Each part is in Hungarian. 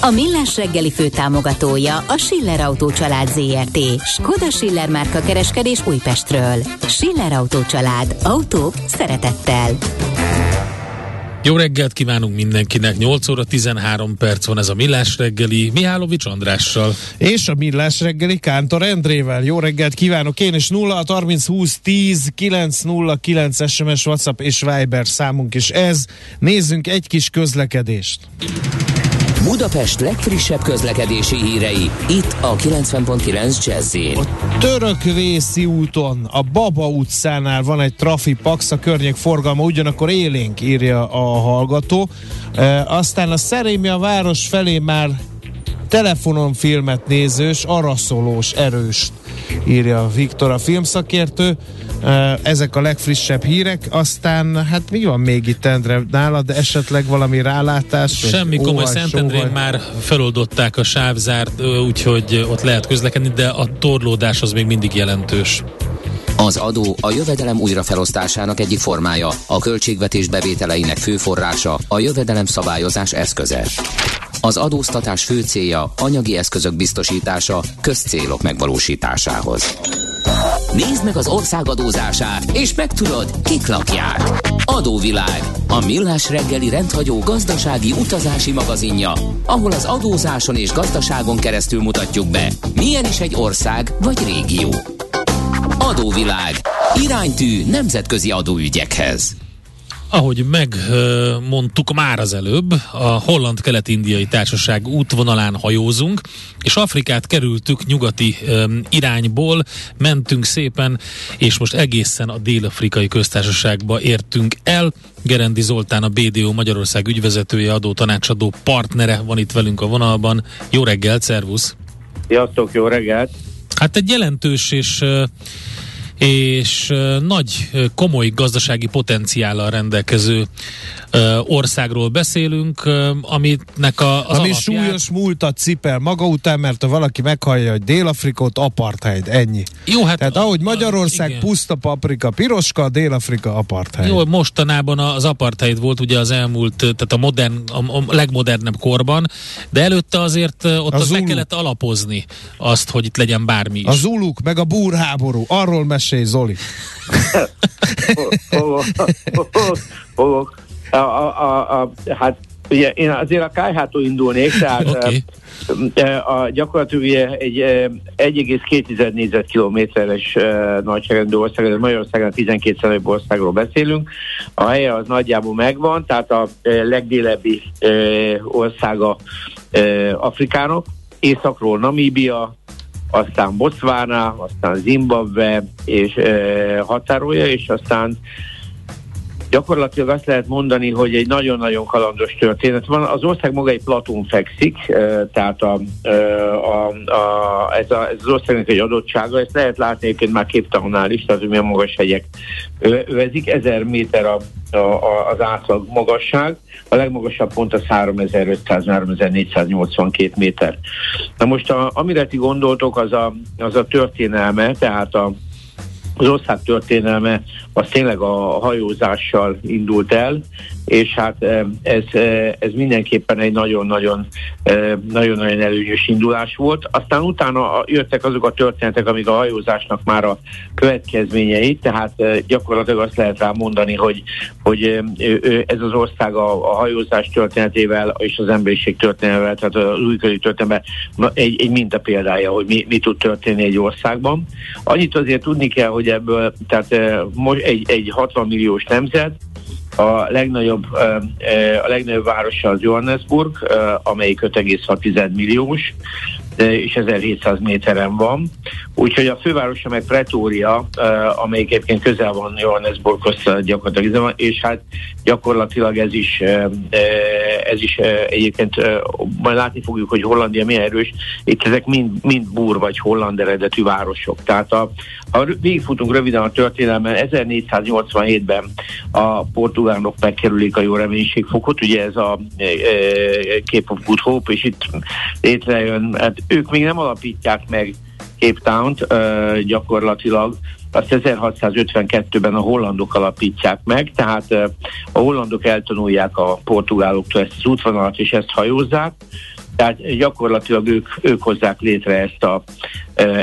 A Millás reggeli fő támogatója a Schiller Autó család ZRT. Skoda Schiller márka kereskedés Újpestről. Schiller Autó család. Autók szeretettel. Jó reggelt kívánunk mindenkinek, 8 óra 13 perc van ez a Millás reggeli, Mihálovics Andrással. És a Millás reggeli Kántor Endrével. Jó reggelt kívánok én, és 0 30 20 10 909 SMS, WhatsApp és Viber számunk is ez. Nézzünk egy kis közlekedést. Budapest legfrissebb közlekedési hírei, itt a 90.9 jazz A Törökvészi úton, a Baba utcánál van egy trafipax, a környék forgalma ugyanakkor élénk, írja a hallgató. E, aztán a Szerémi a város felé már telefonon filmet nézős, araszolós, erős, írja Viktor a filmszakértő. Ezek a legfrissebb hírek, aztán hát mi van még itt Endre nálad, esetleg valami rálátás? Semmi komoly, Szentendrén már feloldották a sávzárt, úgyhogy ott lehet közlekedni, de a torlódás az még mindig jelentős. Az adó a jövedelem újrafelosztásának egyik formája, a költségvetés bevételeinek fő forrása, a jövedelem szabályozás eszköze. Az adóztatás fő célja anyagi eszközök biztosítása közcélok megvalósításához. Nézd meg az ország adózását, és megtudod, kik lakják. Adóvilág, a millás reggeli rendhagyó gazdasági utazási magazinja, ahol az adózáson és gazdaságon keresztül mutatjuk be, milyen is egy ország vagy régió. Adóvilág. Iránytű nemzetközi adóügyekhez. Ahogy megmondtuk már az előbb, a Holland-Kelet-Indiai Társaság útvonalán hajózunk, és Afrikát kerültük nyugati irányból, mentünk szépen, és most egészen a Dél-Afrikai Köztársaságba értünk el. Gerendi Zoltán, a BDO Magyarország ügyvezetője, adó tanácsadó partnere van itt velünk a vonalban. Jó reggelt, szervusz! Sziasztok, jó reggelt! Hát egy jelentős és és nagy, komoly gazdasági potenciállal rendelkező országról beszélünk, aminek a, az Ami alapját... súlyos múltat cipel maga után, mert ha valaki meghallja, hogy Dél-Afrikot, apartheid, ennyi. Jó, hát Tehát ahogy Magyarország igen. puszta paprika, piroska, Dél-Afrika apartheid. Jó, mostanában az apartheid volt ugye az elmúlt, tehát a, modern, a, legmodernebb korban, de előtte azért ott Az az meg kellett alapozni azt, hogy itt legyen bármi is. A zuluk, meg a búrháború, arról mesélj Zoli. Fogok. A, a, a, a, hát ugye én azért a kájhától indulnék, tehát Oké. okay. a, gyakorlatilag ugye egy eh, 1,2 négyzetkilométeres eh, nagyságrendű ország, ez Magyarországon 12 nagyobb országról beszélünk. A helye az nagyjából megvan, tehát a eh, legdélebbi eh, országa eh, Afrikának, északról Namíbia, aztán Botswana, aztán Zimbabwe és e, határolja, és aztán gyakorlatilag azt lehet mondani, hogy egy nagyon-nagyon kalandos történet van. Az ország maga egy platón fekszik, tehát a, a, a, ez, a, ez az országnak egy adottsága, ezt lehet látni egyébként már képtalanál is, tehát hogy milyen magas hegyek övezik, 1000 méter a, a, a, az átlag magasság, a legmagasabb pont az 3500-3482 méter. Na most, a, amire ti gondoltok, az a, az a történelme, tehát a, az ország történelme az tényleg a hajózással indult el, és hát eh, ez, eh, ez mindenképpen egy nagyon-nagyon eh, nagyon-nagyon előnyös indulás volt. Aztán utána jöttek azok a történetek, amik a hajózásnak már a következményei, tehát eh, gyakorlatilag azt lehet rá mondani, hogy, hogy ez az ország a, a hajózás történetével és az emberiség történetével, tehát az újkori történetben egy, egy minta példája, hogy mi, mi tud történni egy országban. Annyit azért tudni kell, hogy ebből, tehát eh, most egy, egy 60 milliós nemzet, a legnagyobb, a legnagyobb városa az Johannesburg, amelyik 5,6 milliós, és 1700 méteren van. Úgyhogy a fővárosa meg Pretória, amelyik egyébként közel van Johannesburghoz gyakorlatilag, és hát gyakorlatilag ez is, ez is egyébként majd látni fogjuk, hogy Hollandia milyen erős. Itt ezek mind, mind búr vagy holland eredetű városok. Tehát a, ha végigfutunk röviden a történelmen, 1487-ben a portugálok megkerülik a jó reménységfokot, ugye ez a Cape of Good Hope, és itt létrejön, hát ők még nem alapítják meg Cape Town-t uh, gyakorlatilag, azt 1652-ben a hollandok alapítják meg, tehát uh, a hollandok eltanulják a portugáloktól ezt az útvonalat, és ezt hajózzák, tehát gyakorlatilag ők, ők hozzák létre ezt a,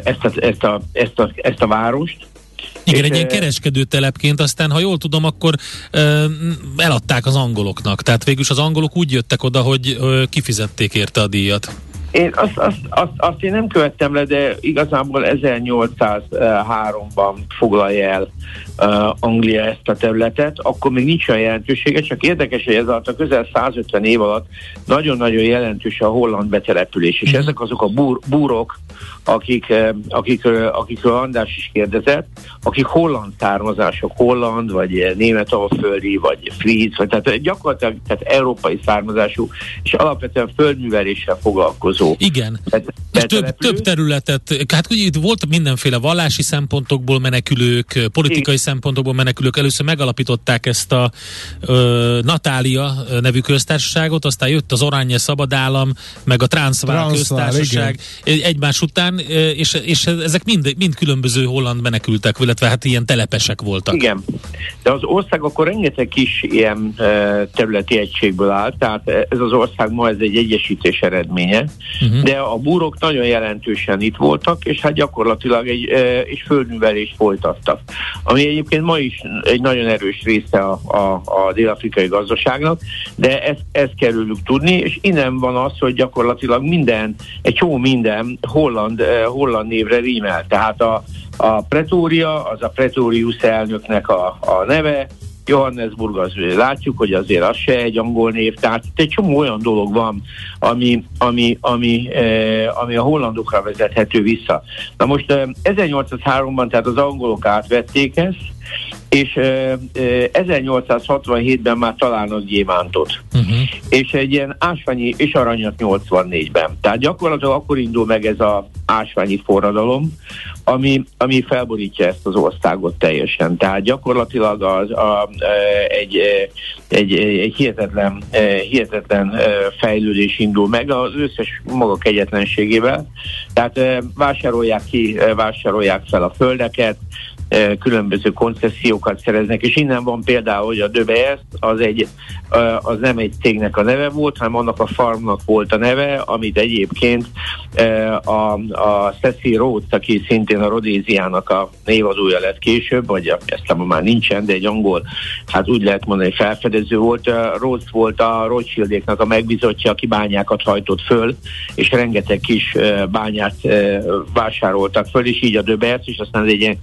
ezt a, ezt a, ezt a, ezt a várost, igen, egy ilyen kereskedő telepként, aztán ha jól tudom, akkor ö, eladták az angoloknak. Tehát végülis az angolok úgy jöttek oda, hogy ö, kifizették érte a díjat. Én azt, azt, azt, azt én nem követtem le, de igazából 1803-ban foglalja el uh, Anglia ezt a területet, akkor még nincs olyan jelentősége, csak érdekes, hogy ez alatt a közel 150 év alatt nagyon-nagyon jelentős a holland betelepülés, és ezek azok a búr, búrok, akik, akik, akikről András is kérdezett, akik holland származások, holland, vagy német alföldi, vagy fríz, vagy tehát gyakorlatilag tehát európai származású, és alapvetően földműveléssel foglalkozó. Igen, tehát, és több, több területet, hát ugye itt volt mindenféle vallási szempontokból menekülők, politikai Igen. szempontokból menekülők, először megalapították ezt a ö, Natália nevű köztársaságot, aztán jött az Oranje Szabadállam, meg a Transvaal köztársaság igen. egymás után, és, és ezek mind, mind különböző holland menekültek, illetve hát ilyen telepesek voltak. Igen, de az ország akkor rengeteg kis ilyen területi egységből áll, tehát ez az ország ma ez egy egyesítés eredménye, uh-huh. de a búrok nagyon jelentősen itt voltak, és hát gyakorlatilag egy és földművelést folytattak. Ami egyébként ma is egy nagyon erős része a, a, a dél-afrikai gazdaságnak, de ezt, ezt kell tudni, és innen van az, hogy gyakorlatilag minden, egy csomó minden holland holland, holland névre rímel. Tehát a, a Pretória, az a Pretorius elnöknek a, a neve, Johannesburg, az látjuk, hogy azért az se egy angol név, tehát itt egy csomó olyan dolog van, ami, ami, ami, eh, ami a hollandokra vezethető vissza. Na most eh, 1803-ban tehát az angolok átvették ezt, és uh, 1867-ben már találnak gyémántot. Uh-huh. És egy ilyen ásványi és aranyat 84-ben. Tehát gyakorlatilag akkor indul meg ez az ásványi forradalom, ami, ami felborítja ezt az országot teljesen. Tehát gyakorlatilag az, a, a, egy, egy, egy hihetetlen, hihetetlen fejlődés indul meg az összes maga kegyetlenségével. Tehát vásárolják ki, vásárolják fel a földeket, különböző koncesziókat szereznek, és innen van például, hogy a DBS az, egy, az nem egy cégnek a neve volt, hanem annak a farmnak volt a neve, amit egyébként a, a Cecil Rhodes, aki szintén a Rodéziának a névadója lett később, vagy ezt már nincsen, de egy angol, hát úgy lehet mondani, felfedező volt. Rhodes volt a Rothschildéknak a megbizotja, aki bányákat hajtott föl, és rengeteg kis bányát vásároltak föl, és így a DBS, és aztán egy ilyen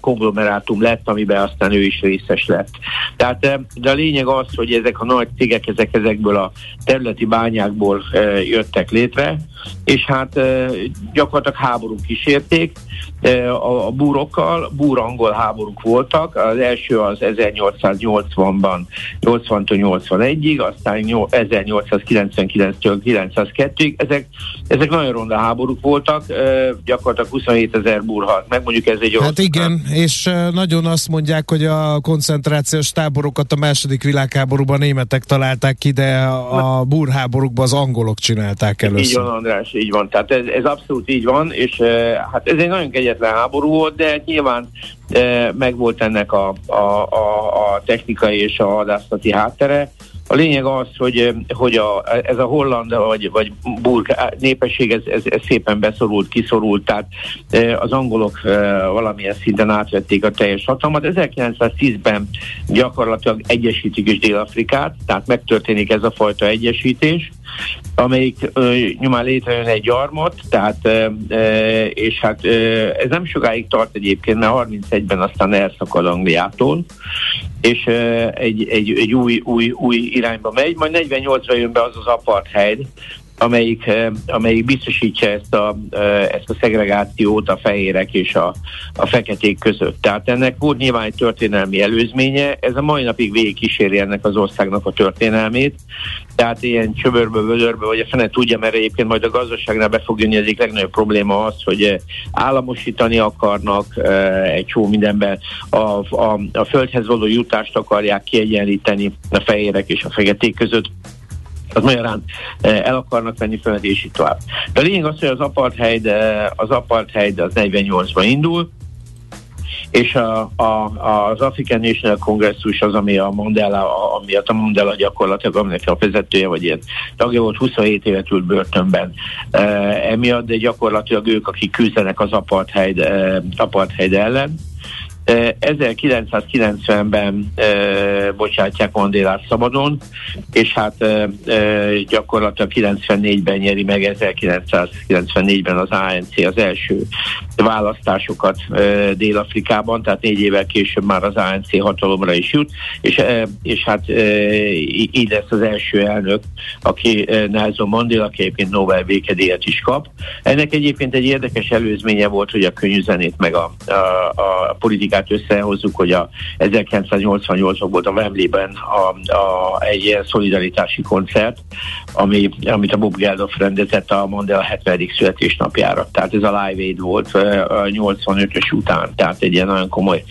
konglomerátum lett, amiben aztán ő is részes lett. Tehát, eh, de a lényeg az, hogy ezek a nagy cégek ezek ezekből a területi bányákból eh, jöttek létre, és hát eh, gyakorlatilag háborúk kísérték a, a búrokkal, búr-angol háborúk voltak, az első az 1880-ban, 80-81-ig, aztán 1899-től 902-ig, ezek, ezek nagyon ronda háborúk voltak, gyakorlatilag 27 ezer búr halt meg, mondjuk ez egy Hát igen, és nagyon azt mondják, hogy a koncentrációs táborokat a második világháborúban németek találták ki, de a búrháborúkban az angolok csinálták először. Így van, András, így van. Tehát ez, ez abszolút így van, és hát ez egy nagyon kegyetlen háború volt, de nyilván megvolt ennek a, a, a, a technikai és a hadászati háttere. A lényeg az, hogy, hogy a, ez a holland vagy, vagy burg népesség ez, ez, ez szépen beszorult, kiszorult, tehát az angolok valamilyen szinten átvették a teljes hatalmat. 1910-ben gyakorlatilag egyesítik is Dél-Afrikát, tehát megtörténik ez a fajta egyesítés, amelyik ö, nyomán létrejön egy gyarmat, tehát, ö, ö, és hát ö, ez nem sokáig tart egyébként, mert 31-ben aztán elszakad Angliától, és egy, egy, egy új, új, új irányba megy, majd 48-ra jön be az az apartheid, amelyik, amelyik biztosítja ezt a, ezt a szegregációt a fehérek és a, a feketék között. Tehát ennek volt nyilván egy történelmi előzménye, ez a mai napig végig kíséri ennek az országnak a történelmét, tehát ilyen csöbörbe, vödörbe, vagy a fene tudja, mert egyébként majd a gazdaságnál be fog jönni, egyik legnagyobb probléma az, hogy államosítani akarnak egy csó mindenben, a, a, a földhez való jutást akarják kiegyenlíteni a fehérek és a feketék között az magyarán el akarnak venni föld, és így tovább. De a lényeg az, hogy az apartheid, az apartheid az 48-ban indul, és a, a, az African National Congress az, ami a Mandela, ami a Mandela gyakorlatilag, aminek a vezetője, vagy ilyen tagja volt, 27 évet ült börtönben. E, emiatt, de gyakorlatilag ők, akik küzdenek az apartheid, apartheid ellen. 1990-ben e, bocsátják Mandélát szabadon, és hát gyakorlatilag 94-ben nyeri meg 1994-ben az ANC az első választásokat Dél-Afrikában, tehát négy évvel később már az ANC hatalomra is jut, és, és hát így lesz az első elnök, aki Nelson Mandela, aki egyébként Nobel békedélyet is kap. Ennek egyébként egy érdekes előzménye volt, hogy a könnyűzenét meg a, a, a politikát kollégát összehozzuk, hogy a 1988-ban volt a Wembley-ben a, a, egy ilyen szolidaritási koncert, ami, amit a Bob Geldof rendezett a Mandela 70. születésnapjára. Tehát ez a Live Aid volt a 85-ös után, tehát egy ilyen nagyon komoly,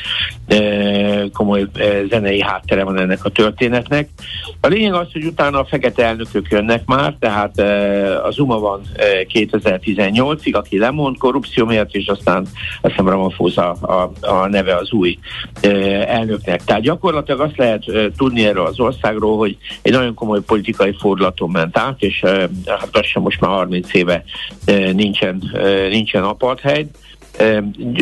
komoly zenei háttere van ennek a történetnek. A lényeg az, hogy utána a fekete elnökök jönnek már, tehát a Zuma van 2018-ig, aki lemond korrupció miatt, és aztán azt hiszem Ramaphosa a, a neve az új elnöknek. Tehát gyakorlatilag azt lehet tudni erről az országról, hogy egy nagyon komoly politikai fordulaton ment át, és hát lassan most már 30 éve nincsen, nincsen apartheid.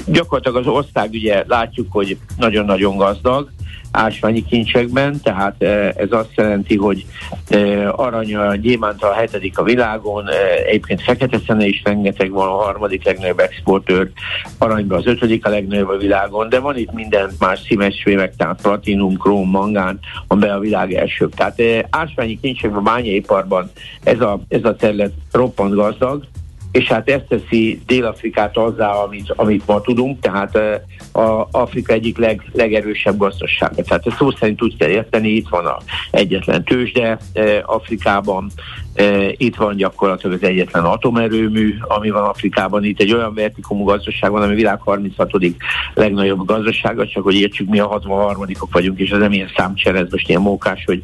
Gyakorlatilag az ország ugye látjuk, hogy nagyon-nagyon gazdag, ásványi kincsekben, tehát e, ez azt jelenti, hogy e, arany, gyémánt a hetedik a világon, e, egyébként fekete szene is rengeteg van, a harmadik legnagyobb exportőr, aranyban az ötödik a legnagyobb a világon, de van itt minden más színesvémek, tehát platinum, króm, mangán, amiben a világ elsőbb. Tehát ásványi kincsekben, bányaiparban ez a, ez a terület roppant gazdag, és hát ezt teszi Dél-Afrikát azzá, amit, amit ma tudunk, tehát a Afrika egyik leg, legerősebb gazdasága. Tehát ezt szó szerint úgy kell érteni, itt van a egyetlen tőzsde Afrikában, itt van gyakorlatilag az egyetlen atomerőmű, ami van Afrikában. Itt egy olyan vertikumú gazdaság van, ami világ 36. legnagyobb gazdasága, csak hogy értsük, mi a 63 ok vagyunk, és ez nem ilyen számcsere, ez most ilyen mókás, hogy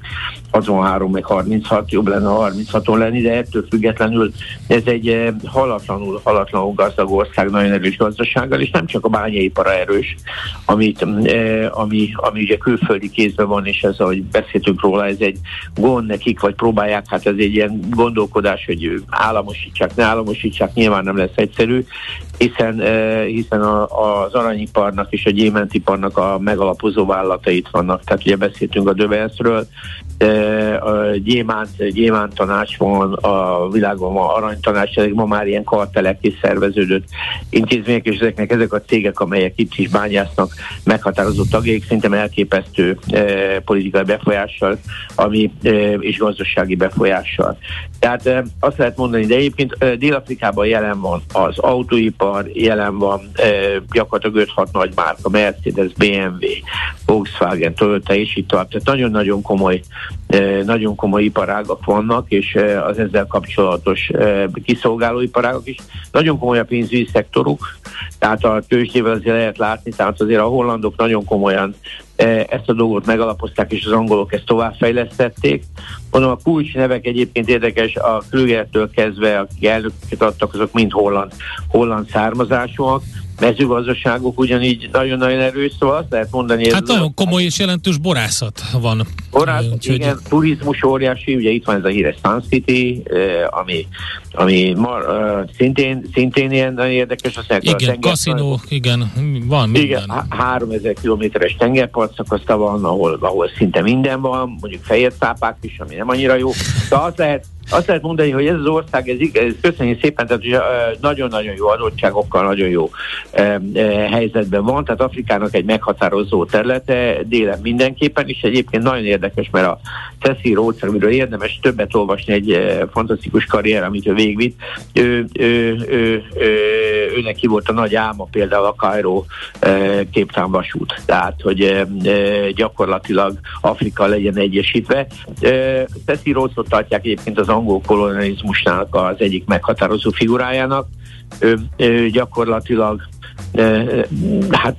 63 meg 36, jobb lenne 36-on lenni, de ettől függetlenül ez egy halatlanul, halatlanul gazdag ország, nagyon erős gazdasággal, és nem csak a bányaipara erős, amit, ami, ami ugye külföldi kézben van, és ez, ahogy beszéltünk róla, ez egy gond nekik, vagy próbálják, hát ez egy ilyen gondolkodás, hogy államosítsák, ne államosítsák, nyilván nem lesz egyszerű, hiszen, hiszen az aranyiparnak és a gyémántiparnak a megalapozó vállalatait vannak. Tehát ugye beszéltünk a Dövenszről, a gyémánt, gyémánt tanács van, a világon van aranytanács, ezek ma már ilyen kartelek is szerveződött intézmények, és ezeknek ezek a cégek, amelyek itt is bányásznak, meghatározó tagjaik, szerintem elképesztő eh, politikai befolyással, ami eh, és gazdasági befolyással. Tehát eh, azt lehet mondani, de egyébként eh, Dél-Afrikában jelen van az autóipar, jelen van eh, gyakorlatilag 5-6 nagy márka, Mercedes, BMW, Volkswagen, Toyota és itt tovább. Tehát nagyon-nagyon komoly nagyon komoly iparágak vannak, és az ezzel kapcsolatos kiszolgáló iparágak is. Nagyon komoly a pénzügyi szektoruk, tehát a tőzsdével azért lehet látni, tehát azért a hollandok nagyon komolyan ezt a dolgot megalapozták, és az angolok ezt továbbfejlesztették. Mondom, a kulcs nevek egyébként érdekes, a Krügertől kezdve, akik elnököket adtak, azok mind holland, holland származásúak mezőgazdaságok ugyanígy nagyon-nagyon erős, szóval azt lehet mondani... Hát nagyon komoly és jelentős borászat van. Borászat, Úgyhogy... igen, turizmus óriási, ugye itt van ez a híres Sun City, ami, ami mar, szintén, szintén ilyen nagyon érdekes. Azt igen, kaszinó, igen, van minden. Igen, 3000 kilométeres tengerpartszakaszta van, ahol, ahol szinte minden van, mondjuk fehér cápák is, ami nem annyira jó. De azt lehet, azt lehet mondani, hogy ez az ország, ez, ez köszönjük szépen, tehát nagyon-nagyon jó adottságokkal, nagyon jó eh, helyzetben van, tehát Afrikának egy meghatározó területe, délen mindenképpen, és egyébként nagyon érdekes, mert a Cecil Rhodes, amiről érdemes többet olvasni, egy fantasztikus karrier, amit ő végvitt. Ő, ő, ő, ő, ő, neki volt a nagy álma például a Cairo képtán vasút. Tehát, hogy gyakorlatilag Afrika legyen egyesítve. Cecil Rhodesot tartják egyébként az angol kolonializmusnak az egyik meghatározó figurájának. Ő, ő gyakorlatilag hát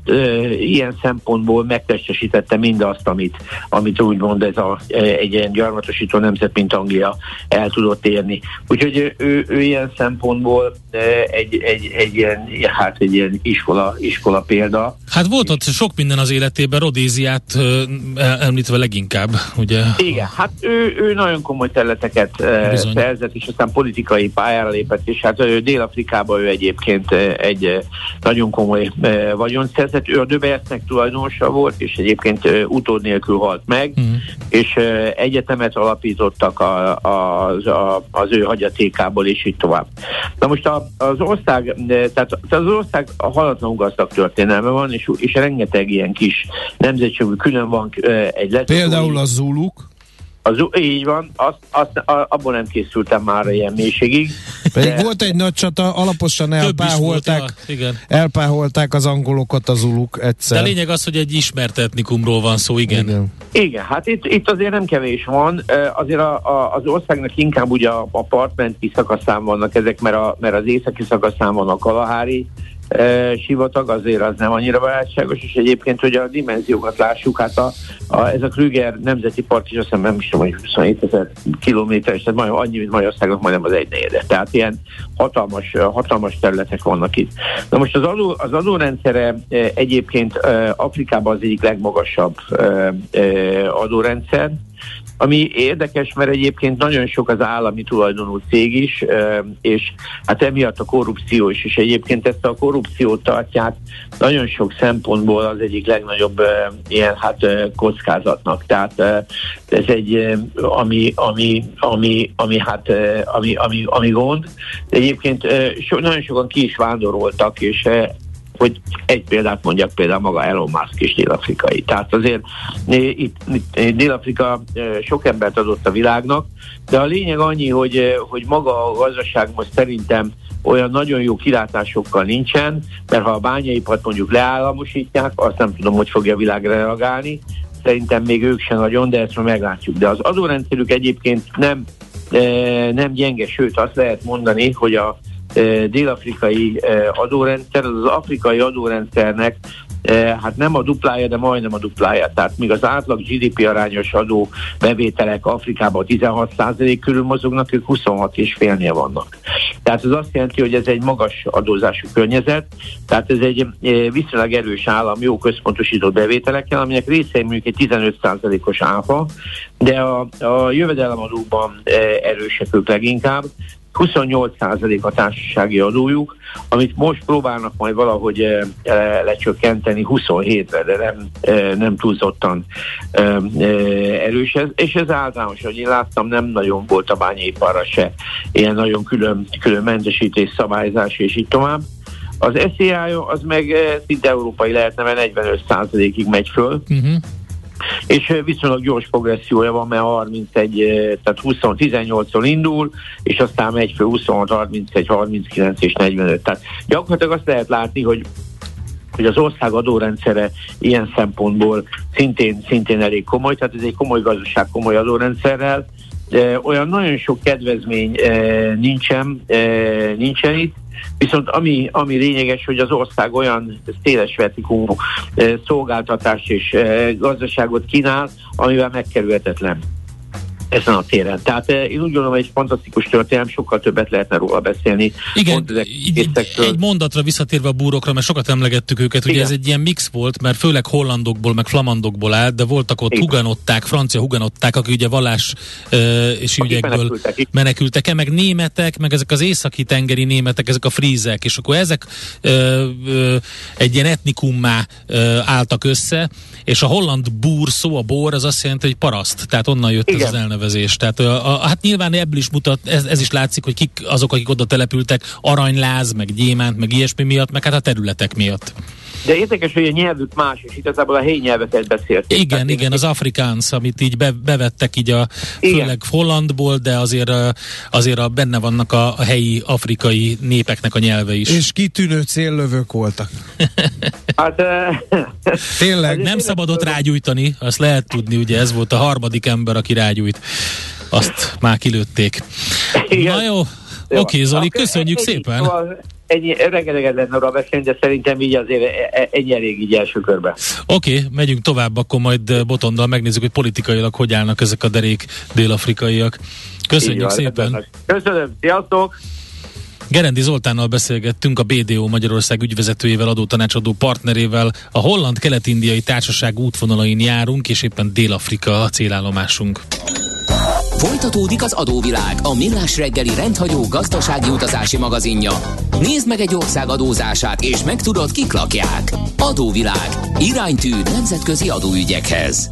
ilyen szempontból megtestesítette mindazt, amit, amit úgymond ez a, egy ilyen gyarmatosító nemzet, mint Anglia el tudott érni. Úgyhogy ő, ő ilyen szempontból egy, egy, egy, ilyen, hát egy ilyen iskola, iskola példa. Hát volt ott sok minden az életében, Rodéziát említve leginkább, ugye? Igen, hát ő, ő nagyon komoly területeket Bizony. szerzett, és aztán politikai pályára lépett, és hát Dél-Afrikában ő egyébként egy nagyon komoly vagyon szerzett. Ő a Döbersznek tulajdonosa volt, és egyébként utód nélkül halt meg, uh-huh. és egyetemet alapítottak a, a, a, az ő hagyatékából, és így tovább. Na most a, az ország, tehát az ország a halatlanul gazdag történelme van, és, és rengeteg ilyen kis nemzetségű külön van egy lett. Például a Zuluk? Az, így van, azt, azt, abból nem készültem már ilyen mélységig. Pedig de... volt egy nagy csata, alaposan elpáholták, volt, ja, igen. elpáholták az angolokat az uluk egyszer. De lényeg az, hogy egy ismert etnikumról van szó, igen. Igen, igen hát itt, itt azért nem kevés van. Azért a, a, az országnak inkább ugye a, a partmenti szakaszán vannak ezek, mert, a, mert az északi szakaszán van a Kalahári, e, sivatag, azért az nem annyira barátságos, és egyébként, hogy a dimenziókat lássuk, hát a, a, ez a Krüger Nemzeti Park is azt hiszem nem is tudom, hogy 27 ezer kilométeres, tehát majdnem annyi, mint Magyarországnak majdnem az egy negyede. Tehát ilyen hatalmas, hatalmas területek vannak itt. Na most az, adó, az adórendszere egyébként Afrikában az egyik legmagasabb adórendszer, ami érdekes, mert egyébként nagyon sok az állami tulajdonú cég is, és hát emiatt a korrupció is, és egyébként ezt a korrupciót tartják nagyon sok szempontból az egyik legnagyobb ilyen hát kockázatnak. Tehát ez egy, ami, ami, ami, ami hát, ami, ami, ami gond. De egyébként so, nagyon sokan ki is vándoroltak, és hogy egy példát mondjak, például maga Elon Musk is dél-afrikai. Tehát azért itt, itt Dél-Afrika sok embert adott a világnak, de a lényeg annyi, hogy, hogy maga a gazdaság most szerintem olyan nagyon jó kilátásokkal nincsen, mert ha a bányaipart mondjuk leállamosítják, azt nem tudom, hogy fogja a világ reagálni, szerintem még ők sem nagyon, de ezt már meglátjuk. De az adórendszerük egyébként nem, nem gyenge, sőt azt lehet mondani, hogy a dél-afrikai adórendszer, az, afrikai adórendszernek hát nem a duplája, de majdnem a duplája. Tehát míg az átlag GDP arányos adó bevételek Afrikában 16% körül mozognak, ők 26,5-nél vannak. Tehát ez azt jelenti, hogy ez egy magas adózású környezet, tehát ez egy viszonylag erős állam, jó központosított bevételekkel, aminek része mondjuk egy 15%-os áfa, de a, a jövedelemadóban erősek ők leginkább, 28% a társasági adójuk, amit most próbálnak majd valahogy e, e, lecsökkenteni 27-re, de nem, e, nem túlzottan e, e, erős ez, és ez általános, hogy én láttam, nem nagyon volt a bányaiparra se ilyen nagyon külön, külön mentesítés, szabályzás és így tovább. Az SZI az meg szinte európai lehetne, mert 45%-ig megy föl, uh-huh és viszonylag gyors progressziója van, mert 31, tehát 20, 18-on indul, és aztán megy föl 26, 31, 39 és 45. Tehát gyakorlatilag azt lehet látni, hogy hogy az ország adórendszere ilyen szempontból szintén, szintén elég komoly, tehát ez egy komoly gazdaság, komoly adórendszerrel, olyan nagyon sok kedvezmény nincsen, nincsen itt, Viszont ami, ami lényeges, hogy az ország olyan széles vertikumú szolgáltatás és gazdaságot kínál, amivel megkerülhetetlen ezen a téren. Tehát én úgy gondolom, hogy egy fantasztikus történelem, sokkal többet lehetne róla beszélni. Igen, így, egy mondatra visszatérve a búrokra, mert sokat emlegettük őket, ugye ez egy ilyen mix volt, mert főleg hollandokból, meg flamandokból állt, de voltak ott Igen. huganották, francia huganották, akik ugye vallás uh, és akik ügyekből menekültek, menekültek el, meg németek, meg ezek az északi tengeri németek, ezek a frízek, és akkor ezek uh, uh, egy ilyen etnikummá uh, álltak össze, és a holland búr szó, a bor, az azt jelenti, hogy paraszt, tehát onnan jött Igen. ez az elnevezés tervezés. Tehát a, a, hát nyilván ebből is mutat, ez, ez is látszik, hogy kik azok, akik oda települtek, aranyláz, meg gyémánt, meg ilyesmi miatt, meg hát a területek miatt. De érdekes, hogy a nyelvük más, és igazából a helyi nyelveket beszélték. Igen, Tehát igen, az afrikáns, amit így be, bevettek így a Igen. főleg hollandból, de azért, azért a, benne vannak a, a helyi afrikai népeknek a nyelve is. És kitűnő céllövők voltak. Hát, Tényleg. Nem szabadott rágyújtani, azt lehet tudni, ugye ez volt a harmadik ember, aki rágyújt. Azt már kilőtték. Igen. Na jó, oké okay, Zoli, Akkor köszönjük ennyi, szépen. Szóval ennyi, rengeteget lenne arra beszélni, de szerintem így azért e- e- elég így első körben. Oké, okay, megyünk tovább, akkor majd eh, Botondal megnézzük, hogy politikailag hogy állnak ezek a derék dél-afrikaiak. Köszönjük van, szépen! Köszönöm, sziasztok! Gerendi Zoltánnal beszélgettünk, a BDO Magyarország ügyvezetőjével, adótanácsadó partnerével. A holland-kelet-indiai társaság útvonalain járunk, és éppen Dél-Afrika a célállomásunk. Folytatódik az adóvilág, a millás reggeli rendhagyó gazdasági utazási magazinja. Nézd meg egy ország adózását, és megtudod, kik lakják. Adóvilág. Iránytű nemzetközi adóügyekhez.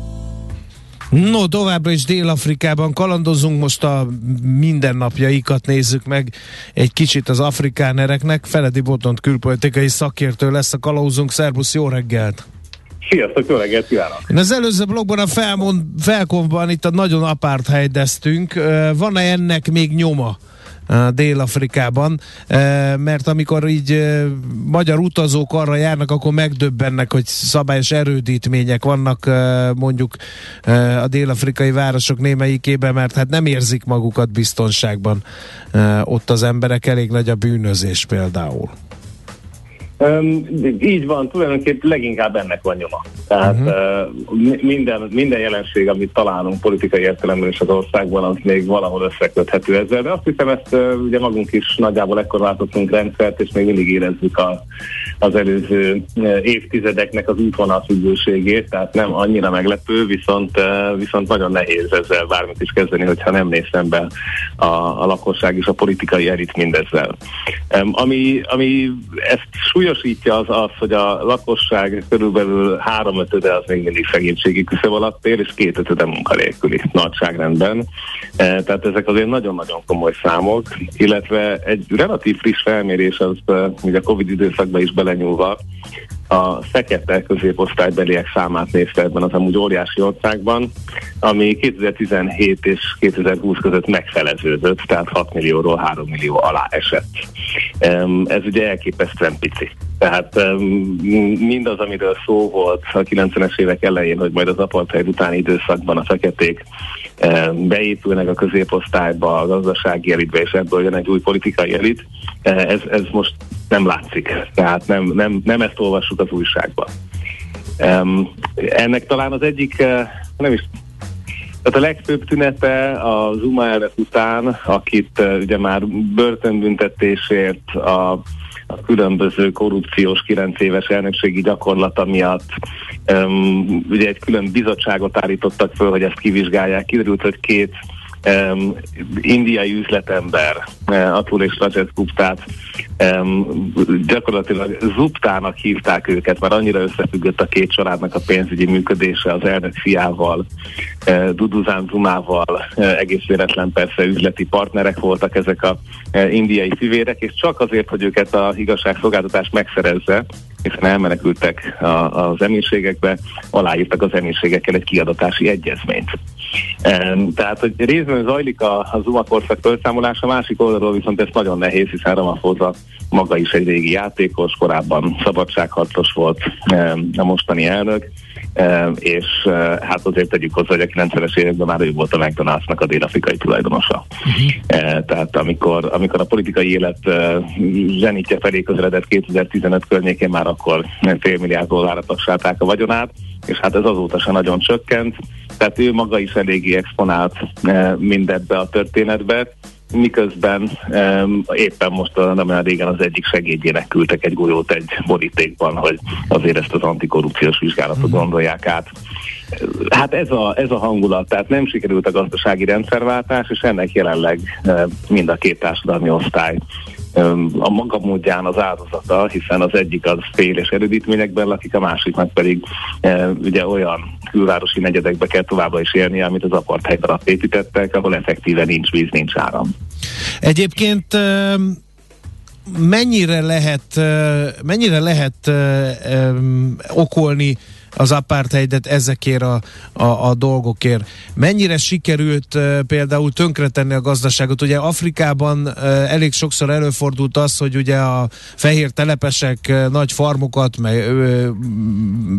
No, továbbra is Dél-Afrikában kalandozunk, most a mindennapjaikat nézzük meg egy kicsit az afrikánereknek. Feledi Botont külpolitikai szakértő lesz a kalauzunk. Szerbusz, jó reggelt! Sziasztok, jó reggelt kívánok! Az előző blogban a felmond, felkonban itt a nagyon apárt helydeztünk. Van-e ennek még nyoma? Dél-Afrikában, mert amikor így magyar utazók arra járnak, akkor megdöbbennek, hogy szabályos erődítmények vannak mondjuk a dél-afrikai városok némelyikében, mert hát nem érzik magukat biztonságban ott az emberek, elég nagy a bűnözés például. Um, így van, tulajdonképpen leginkább ennek van nyoma. Tehát uh-huh. uh, minden, minden jelenség, amit találunk politikai értelemben is az országban, az még valahol összeköthető ezzel, de azt hiszem ezt uh, ugye magunk is nagyjából ekkor váltottunk rendszert, és még mindig érezzük a, az előző uh, évtizedeknek az útvonal függőségét, tehát nem annyira meglepő, viszont, uh, viszont nagyon nehéz ezzel bármit is kezdeni, hogyha nem néz szembe a, a lakosság és a politikai elit mindezzel. Um, ami, ami ezt súlyosítja az az, hogy a lakosság körülbelül háromötöde az még mindig szegénységi küszöb alatt él, és kétötöde munkanélküli nagyságrendben. E, tehát ezek azért nagyon-nagyon komoly számok, illetve egy relatív friss felmérés az e, ugye a Covid időszakban is belenyúlva a fekete középosztálybeliek számát nézte ebben az amúgy óriási országban, ami 2017 és 2020 között megfeleződött, tehát 6 millióról 3 millió alá esett. Ez ugye elképesztően pici. Tehát mindaz, amiről szó volt a 90-es évek elején, hogy majd az apartheid utáni időszakban a feketék beépülnek a középosztályba, a gazdasági elitbe, és ebből jön egy új politikai elit, eh, ez, ez most nem látszik. Tehát nem, nem, nem ezt olvassuk az újságban. Ennek talán az egyik, eh, nem is tehát a legfőbb tünete a Zuma után, akit uh, ugye már börtönbüntetésért a, a különböző korrupciós 9 éves elnökségi gyakorlata miatt um, ugye egy külön bizottságot állítottak föl, hogy ezt kivizsgálják. Kiderült, hogy két um, indiai üzletember, uh, Atul és Rajat Guptát. Um, gyakorlatilag Zuptának hívták őket, mert annyira összefüggött a két családnak a pénzügyi működése az elnök fiával, uh, Duduzán Zumával, uh, egész véletlen persze üzleti partnerek voltak ezek a uh, indiai fivérek, és csak azért, hogy őket a igazságszolgáltatás megszerezze, hiszen elmenekültek az emírségekbe, aláírtak az emírségekkel egy kiadatási egyezményt. Tehát, hogy részben zajlik Zuma korszak felszámolása, másik oldalról viszont ez nagyon nehéz, hiszen Ramaphosa maga is egy régi játékos, korábban szabadságharcos volt a mostani elnök, és hát azért tegyük hozzá, hogy a 90-es években már ő volt a McDonald'snak a dél-afrikai tulajdonosa. Uh-huh. Uh, tehát amikor, amikor a politikai élet zsenítje felé közeledett 2015 környékén már akkor fél milliárd dollárra tagsálták a vagyonát, és hát ez azóta se nagyon csökkent, tehát ő maga is eléggé exponált mindebbe a történetbe, miközben e, éppen most nem olyan régen az egyik segédjének küldtek egy golyót egy borítékban, hogy azért ezt az antikorrupciós vizsgálatot gondolják át. Hát ez a, ez a hangulat, tehát nem sikerült a gazdasági rendszerváltás, és ennek jelenleg mind a két társadalmi osztály a maga módján az áldozata, hiszen az egyik az fél és erődítményekben lakik, a másiknak pedig e, ugye olyan külvárosi negyedekbe kell továbbra is élni, amit az apartheid alatt építettek, ahol effektíve nincs víz, nincs áram. Egyébként mennyire lehet, mennyire lehet okolni az apartheidet ezekért a, a, a dolgokért. Mennyire sikerült uh, például tönkretenni a gazdaságot? Ugye Afrikában uh, elég sokszor előfordult az, hogy ugye a fehér telepesek uh, nagy farmokat, meg uh,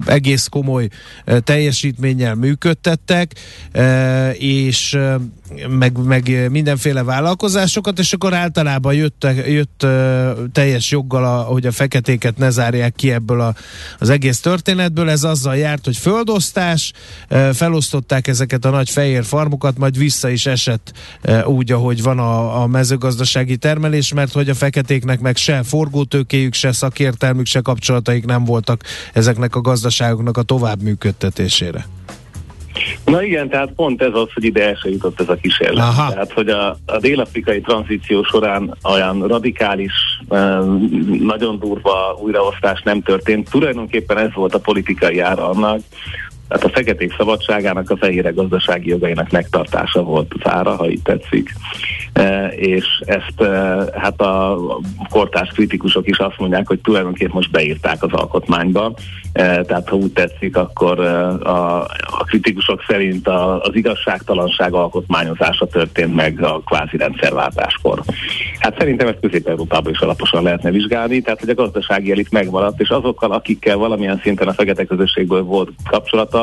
egész komoly uh, teljesítménnyel működtettek, uh, és uh, meg, meg mindenféle vállalkozásokat, és akkor általában jött, jött teljes joggal, a, hogy a feketéket ne zárják ki ebből a, az egész történetből. Ez azzal járt, hogy földosztás, felosztották ezeket a nagy fehér farmokat, majd vissza is esett úgy, ahogy van a, a mezőgazdasági termelés, mert hogy a feketéknek meg se forgótőkéjük, se szakértelmük, se kapcsolataik nem voltak ezeknek a gazdaságoknak a tovább működtetésére. Na igen, tehát pont ez az, hogy ide el se jutott ez a kísérlet. Aha. Tehát, hogy a, a dél-afrikai tranzíció során olyan radikális, nagyon durva újraosztás nem történt. Tulajdonképpen ez volt a politikai ára annak, tehát a feketék szabadságának, a fehérek gazdasági jogainak megtartása volt az ára, ha így tetszik. E, és ezt e, hát a kortárs kritikusok is azt mondják, hogy tulajdonképpen most beírták az alkotmányba. E, tehát ha úgy tetszik, akkor e, a, a kritikusok szerint a, az igazságtalanság alkotmányozása történt meg a kvázi rendszerváltáskor. Hát szerintem ezt Közép-Európában is alaposan lehetne vizsgálni, tehát hogy a gazdasági elit megmaradt, és azokkal, akikkel valamilyen szinten a fekete közösségből volt kapcsolata,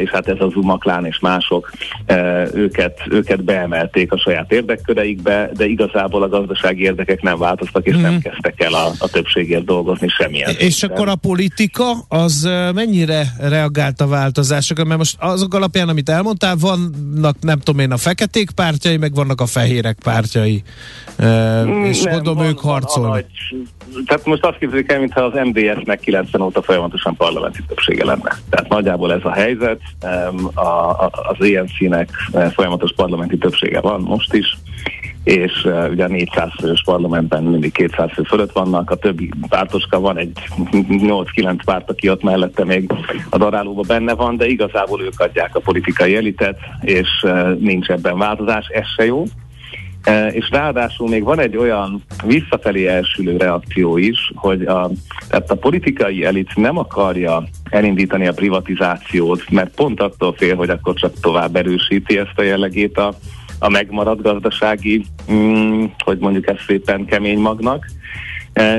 és hát ez az Umaklán és mások, e, őket, őket beemelték a saját érdekköreikbe, de igazából a gazdasági érdekek nem változtak, és mm. nem kezdtek el a, a többségért dolgozni semmilyen. És szinten. akkor a politika az e, mennyire reagált a változásokra? Mert most azok alapján, amit elmondtál, vannak nem tudom én a feketék pártjai, meg vannak a fehérek pártjai. Mm, és nem, gondolom ők harcolnak. Nagy, tehát most azt képzeljük el, mintha az MDS-nek 90 óta folyamatosan parlamenti többsége lenne. Tehát nagyjából ez a helyzet. A, a, az ENC-nek folyamatos parlamenti többsége van most is, és uh, ugye 400 fős parlamentben mindig 200 fő fölött vannak, a többi pártoska van egy 8-9 párt, aki ott mellette még a darálóban benne van, de igazából ők adják a politikai elitet, és uh, nincs ebben változás, ez se jó. E, és ráadásul még van egy olyan visszafelé elsülő reakció is, hogy a, tehát a politikai elit nem akarja elindítani a privatizációt, mert pont attól fél, hogy akkor csak tovább erősíti ezt a jellegét a, a megmaradt gazdasági, mm, hogy mondjuk ezt szépen kemény magnak,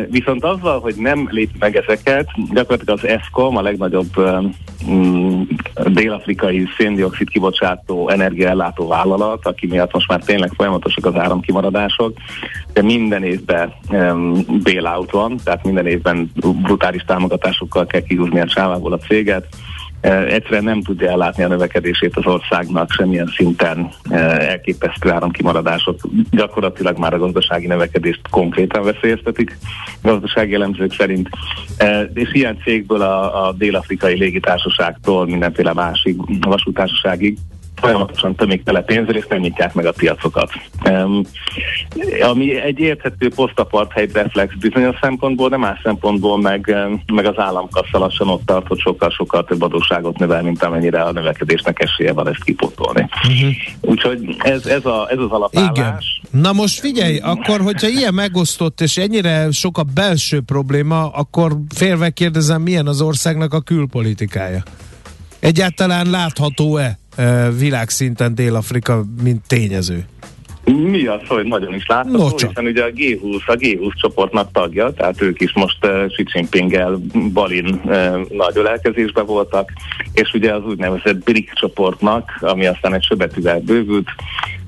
viszont azzal, hogy nem lép meg ezeket, gyakorlatilag az ESCOM, a legnagyobb um, dél-afrikai széndiokszid kibocsátó energiaellátó vállalat, aki miatt most már tényleg folyamatosak az áramkimaradások, de minden évben um, bailout van, tehát minden évben brutális támogatásokkal kell kihúzni a csávából a céget, egyszerűen nem tudja ellátni a növekedését az országnak semmilyen szinten elképesztő áramkimaradások. Gyakorlatilag már a gazdasági növekedést konkrétan veszélyeztetik gazdasági elemzők szerint. És ilyen cégből a, a dél-afrikai légitársaságtól mindenféle másik vasútársaságig folyamatosan tömik tele pénzzel, és nem nyitják meg a piacokat. Um, ami egy érthető posztapartheid reflex bizonyos szempontból, de más szempontból meg, meg az államkassa lassan ott tart, hogy sokkal-sokkal több adósságot növel, mint amennyire a növekedésnek esélye van ezt kipotolni. Uh-huh. Úgyhogy ez, ez, a, ez az alapállás. Igen. Na most figyelj, akkor, hogyha ilyen megosztott és ennyire sok a belső probléma, akkor félve kérdezem, milyen az országnak a külpolitikája? Egyáltalán látható-e világszinten Dél-Afrika, mint tényező? Mi az, hogy nagyon is látható, no, hiszen ugye a G20, a G20 csoportnak tagja, tehát ők is most uh, Xi Jinpinggel Balin uh, nagy ölelkezésben voltak, és ugye az úgynevezett BRIC csoportnak, ami aztán egy söbetűvel bővült,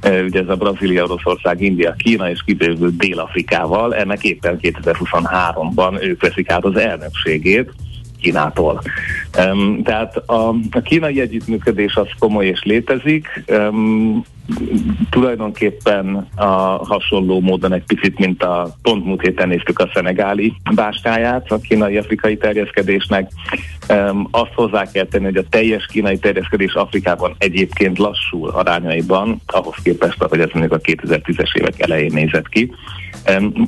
uh, ugye ez a Brazília, Oroszország, India, Kína és kibővült Dél-Afrikával, ennek éppen 2023-ban ők veszik át az elnökségét, Kínától. Um, tehát a, a kínai együttműködés az komoly és létezik. Um, tulajdonképpen a hasonló módon egy picit, mint a pont múlt héten néztük a szenegáli báskáját a kínai-afrikai terjeszkedésnek. Um, azt hozzá kell tenni, hogy a teljes kínai terjeszkedés Afrikában egyébként lassul arányaiban, ahhoz képest, hogy ez mondjuk a 2010-es évek elején nézett ki.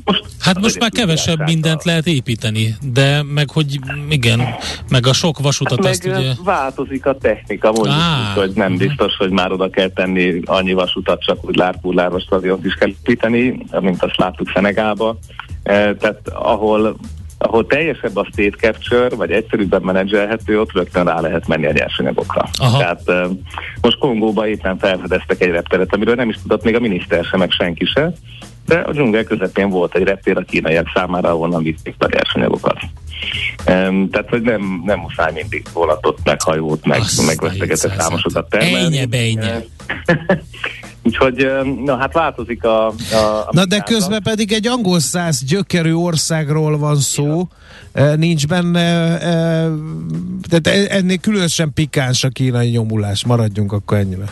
Most hát most már kevesebb mindent a... lehet építeni, de meg hogy igen, meg a sok vasutat hát azt ugye... változik a technika, mondjuk Á, hogy nem uh-huh. biztos, hogy már oda kell tenni annyi vasutat, csak úgy lárpullárva stadiont is kell építeni, mint azt láttuk Szenegába. tehát ahol ahol teljesebb a state capture, vagy egyszerűbben menedzselhető, ott rögtön rá lehet menni a nyersanyagokra. Aha. Tehát most Kongóban éppen felfedeztek egy repteret, amiről nem is tudott még a miniszter sem, meg senki se, de a dzsungel közepén volt egy reptér a kínaiak számára, ahonnan vitték a nyersanyagokat. Um, tehát, hogy nem, nem muszáj mindig volatot, meg hajót, meg, meg vesztegetett számosokat termelni. Ejnye, bejnye. Úgyhogy, na hát változik a... a, a na de közben pedig egy angol száz gyökerű országról van szó, ja. nincs benne, tehát e, ennél különösen pikáns a kínai nyomulás, maradjunk akkor ennyire.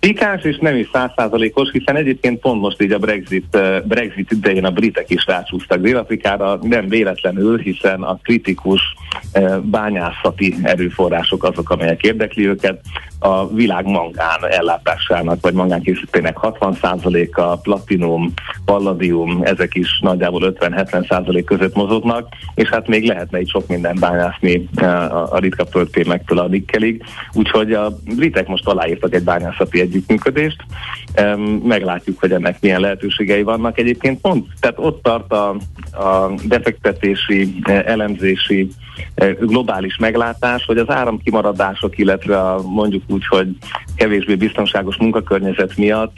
Pikáns és nem is százszázalékos, hiszen egyébként pont most így a Brexit, Brexit idején a britek is rácsúsztak Dél-Afrikára, nem véletlenül, hiszen a kritikus bányászati erőforrások azok, amelyek érdekli őket. A világ mangán ellátásának, vagy mangánkészítének 60%-a, platinum, palladium, ezek is nagyjából 50-70% között mozognak, és hát még lehetne itt sok minden bányászni a, a ritka földtémektől a nikkelig. Úgyhogy a britek most aláírtak egy bányászati együttműködést. Meglátjuk, hogy ennek milyen lehetőségei vannak. Egyébként pont, tehát ott tart a, a defektetési, elemzési globális meglátás, hogy az áramkimaradások, illetve a, mondjuk úgy, hogy kevésbé biztonságos munkakörnyezet miatt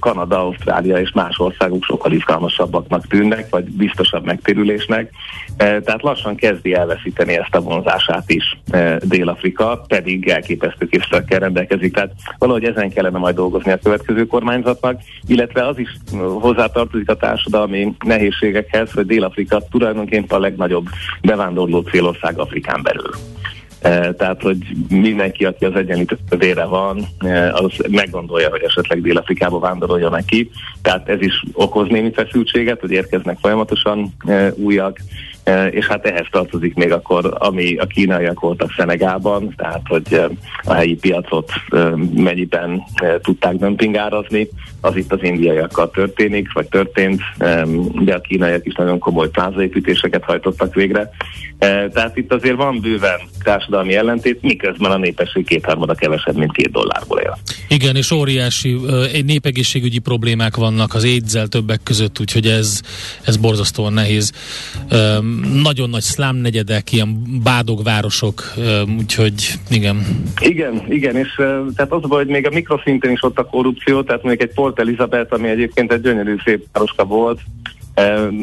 Kanada, Ausztrália és más országok sokkal izgalmasabbaknak tűnnek, vagy biztosabb megtérülésnek. Tehát lassan kezdi elveszíteni ezt a vonzását is Dél-Afrika, pedig elképesztő készszerekkel rendelkezik. Tehát valahogy ezen kellene majd dolgozni a következő kormányzatnak, illetve az is hozzátartozik a társadalmi nehézségekhez, hogy Dél-Afrika tulajdonképpen a legnagyobb bevándorló célország Afrikán belül. Tehát, hogy mindenki, aki az egyenlítő vére van, az meggondolja, hogy esetleg Dél-Afrikába vándorolja neki. Tehát ez is okoz némi feszültséget, hogy érkeznek folyamatosan újak, és hát ehhez tartozik még akkor, ami a kínaiak voltak Szenegában, tehát hogy a helyi piacot mennyiben tudták dömpingárazni, az itt az indiaiakkal történik, vagy történt, de a kínaiak is nagyon komoly plázaépítéseket hajtottak végre. Tehát itt azért van bőven társadalmi ellentét, miközben a népesség kétharmada kevesebb, mint két dollárból él. Igen, és óriási népegészségügyi problémák vannak az édzel többek között, úgyhogy ez, ez borzasztóan nehéz. Nagyon nagy szlám negyedek, ilyen bádogvárosok, úgyhogy igen. Igen, igen, és tehát az hogy még a mikroszinten is ott a korrupció, tehát még egy Port Elizabeth, ami egyébként egy gyönyörű szép városka volt,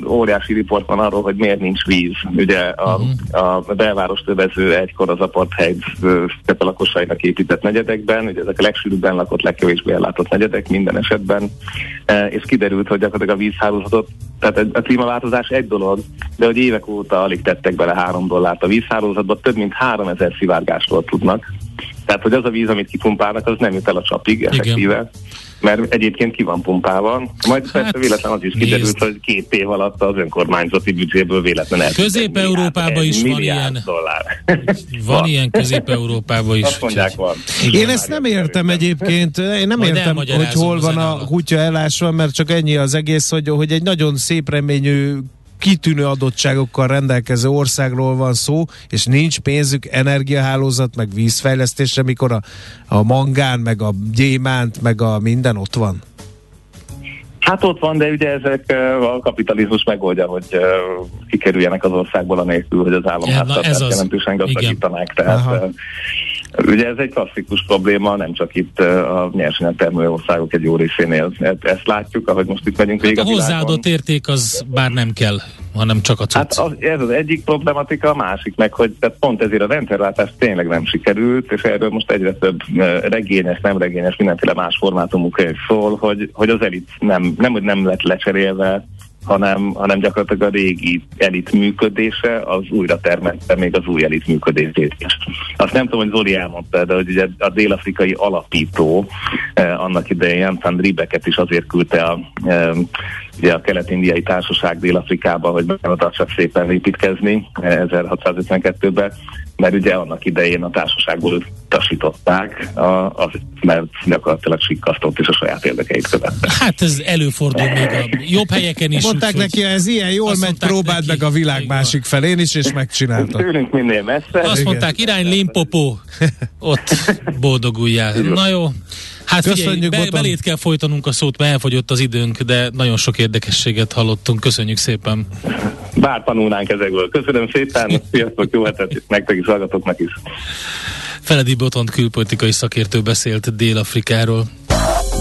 óriási riport van arról, hogy miért nincs víz. Ugye a, uh-huh. a belváros tövező egykor az apartheid a lakosainak épített negyedekben, ugye ezek a legsűrűbben lakott, legkevésbé ellátott negyedek minden esetben, és kiderült, hogy gyakorlatilag a vízhálózatot, tehát a klímaváltozás egy dolog, de hogy évek óta alig tettek bele három dollárt a vízhálózatba, több mint három ezer szivárgástól tudnak. Tehát, hogy az a víz, amit kipumpálnak, az nem jut el a csapig effektíve. Igen mert egyébként ki van pumpálva. Majd hát, persze véletlen az is kiderült, nézd. hogy két év alatt az önkormányzati büdzséből véletlen Közép-Európában is van ilyen. Dollár. Van, van ilyen Közép-Európában is. Azt mondják, van. Én ezt nem értem egyébként, én nem Majd értem, hogy hol van a kutya elásva, mert csak ennyi az egész, hogy, hogy egy nagyon szép reményű kitűnő adottságokkal rendelkező országról van szó, és nincs pénzük energiahálózat, meg vízfejlesztésre, mikor a, a mangán, meg a gyémánt, meg a minden ott van? Hát ott van, de ugye ezek a kapitalizmus megoldja, hogy kikerüljenek az országból a nélkül, hogy az államháztartást jelentősen gazdagítanák. Tehát Aha. Ugye ez egy klasszikus probléma, nem csak itt a nyersanyagtermelő országok egy jó részénél ezt látjuk, ahogy most itt megyünk hát a, a hozzáadott érték az bár nem kell, hanem csak a cucc. Hát az, ez az egyik problematika, a másik meg, hogy tehát pont ezért a rendszerváltás tényleg nem sikerült, és erről most egyre több regényes, nem regényes, mindenféle más formátumú könyv szól, hogy, hogy az elit nem, nem, hogy nem lett lecserélve, hanem, hanem gyakorlatilag a régi elit működése az újra termette még az új elit működését is. Azt nem tudom, hogy Zoli elmondta, de hogy ugye a dél-afrikai alapító eh, annak idején Jan van Ribeket is azért küldte a, eh, ugye a kelet-indiai társaság Dél-Afrikába, hogy megtartsak szépen építkezni 1652-ben, eh, mert ugye annak idején a társaságból utasították, az, mert gyakorlatilag sikkasztott és a saját érdekeit követte. Hát ez előfordul még a jobb helyeken is. Mondták úgy, neki, ez ilyen jól megy, próbáld neki, meg a világ másik felén is, és megcsinálta. Tőlünk minél messze. Azt Igen. mondták, irány Limpopo, ott boldoguljál. Na jó. Hát figyelj, be, belét kell folytanunk a szót, mert elfogyott az időnk, de nagyon sok érdekességet hallottunk. Köszönjük szépen. Bár tanulnánk ezekből. Köszönöm szépen, sziasztok, jó hetet, nektek is, hallgatóknak is. Feledi Botont külpolitikai szakértő beszélt Dél-Afrikáról.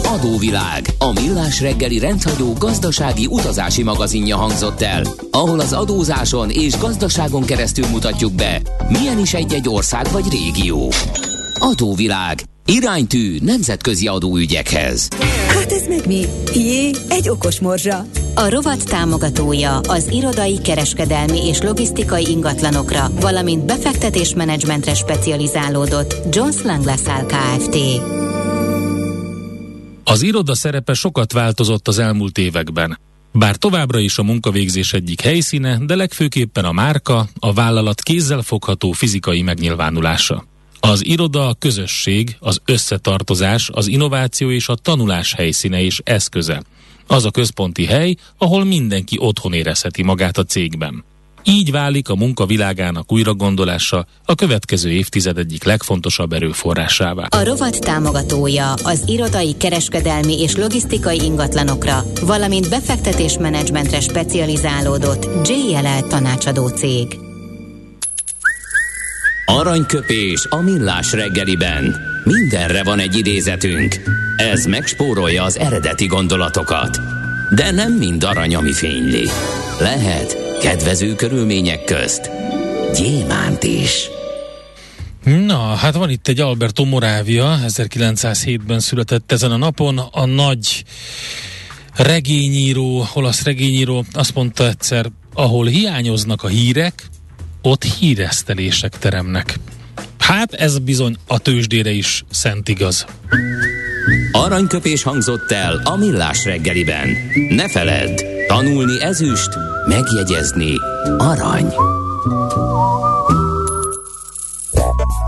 Adóvilág, a millás reggeli rendhagyó gazdasági utazási magazinja hangzott el, ahol az adózáson és gazdaságon keresztül mutatjuk be, milyen is egy-egy ország vagy régió. Adóvilág, iránytű nemzetközi adóügyekhez. Hát ez meg mi? Jé, egy okos morzsa. A rovat támogatója az irodai, kereskedelmi és logisztikai ingatlanokra, valamint befektetésmenedzsmentre specializálódott Jones Lang LaSalle Kft. Az iroda szerepe sokat változott az elmúlt években. Bár továbbra is a munkavégzés egyik helyszíne, de legfőképpen a márka, a vállalat kézzelfogható fizikai megnyilvánulása. Az iroda a közösség, az összetartozás, az innováció és a tanulás helyszíne és eszköze. Az a központi hely, ahol mindenki otthon érezheti magát a cégben. Így válik a munka világának újragondolása a következő évtized egyik legfontosabb erőforrásává. A rovat támogatója az irodai, kereskedelmi és logisztikai ingatlanokra, valamint befektetésmenedzsmentre specializálódott JLL tanácsadó cég. Aranyköpés a millás reggeliben. Mindenre van egy idézetünk. Ez megspórolja az eredeti gondolatokat. De nem mind arany, ami fényli. Lehet kedvező körülmények közt gyémánt is. Na, hát van itt egy Alberto Moravia, 1907-ben született ezen a napon. A nagy regényíró, olasz regényíró azt mondta egyszer, ahol hiányoznak a hírek, ott híresztelések teremnek. Hát ez bizony a tőzsdére is szent igaz. Aranyköpés hangzott el a millás reggeliben. Ne feledd, tanulni ezüst, megjegyezni arany.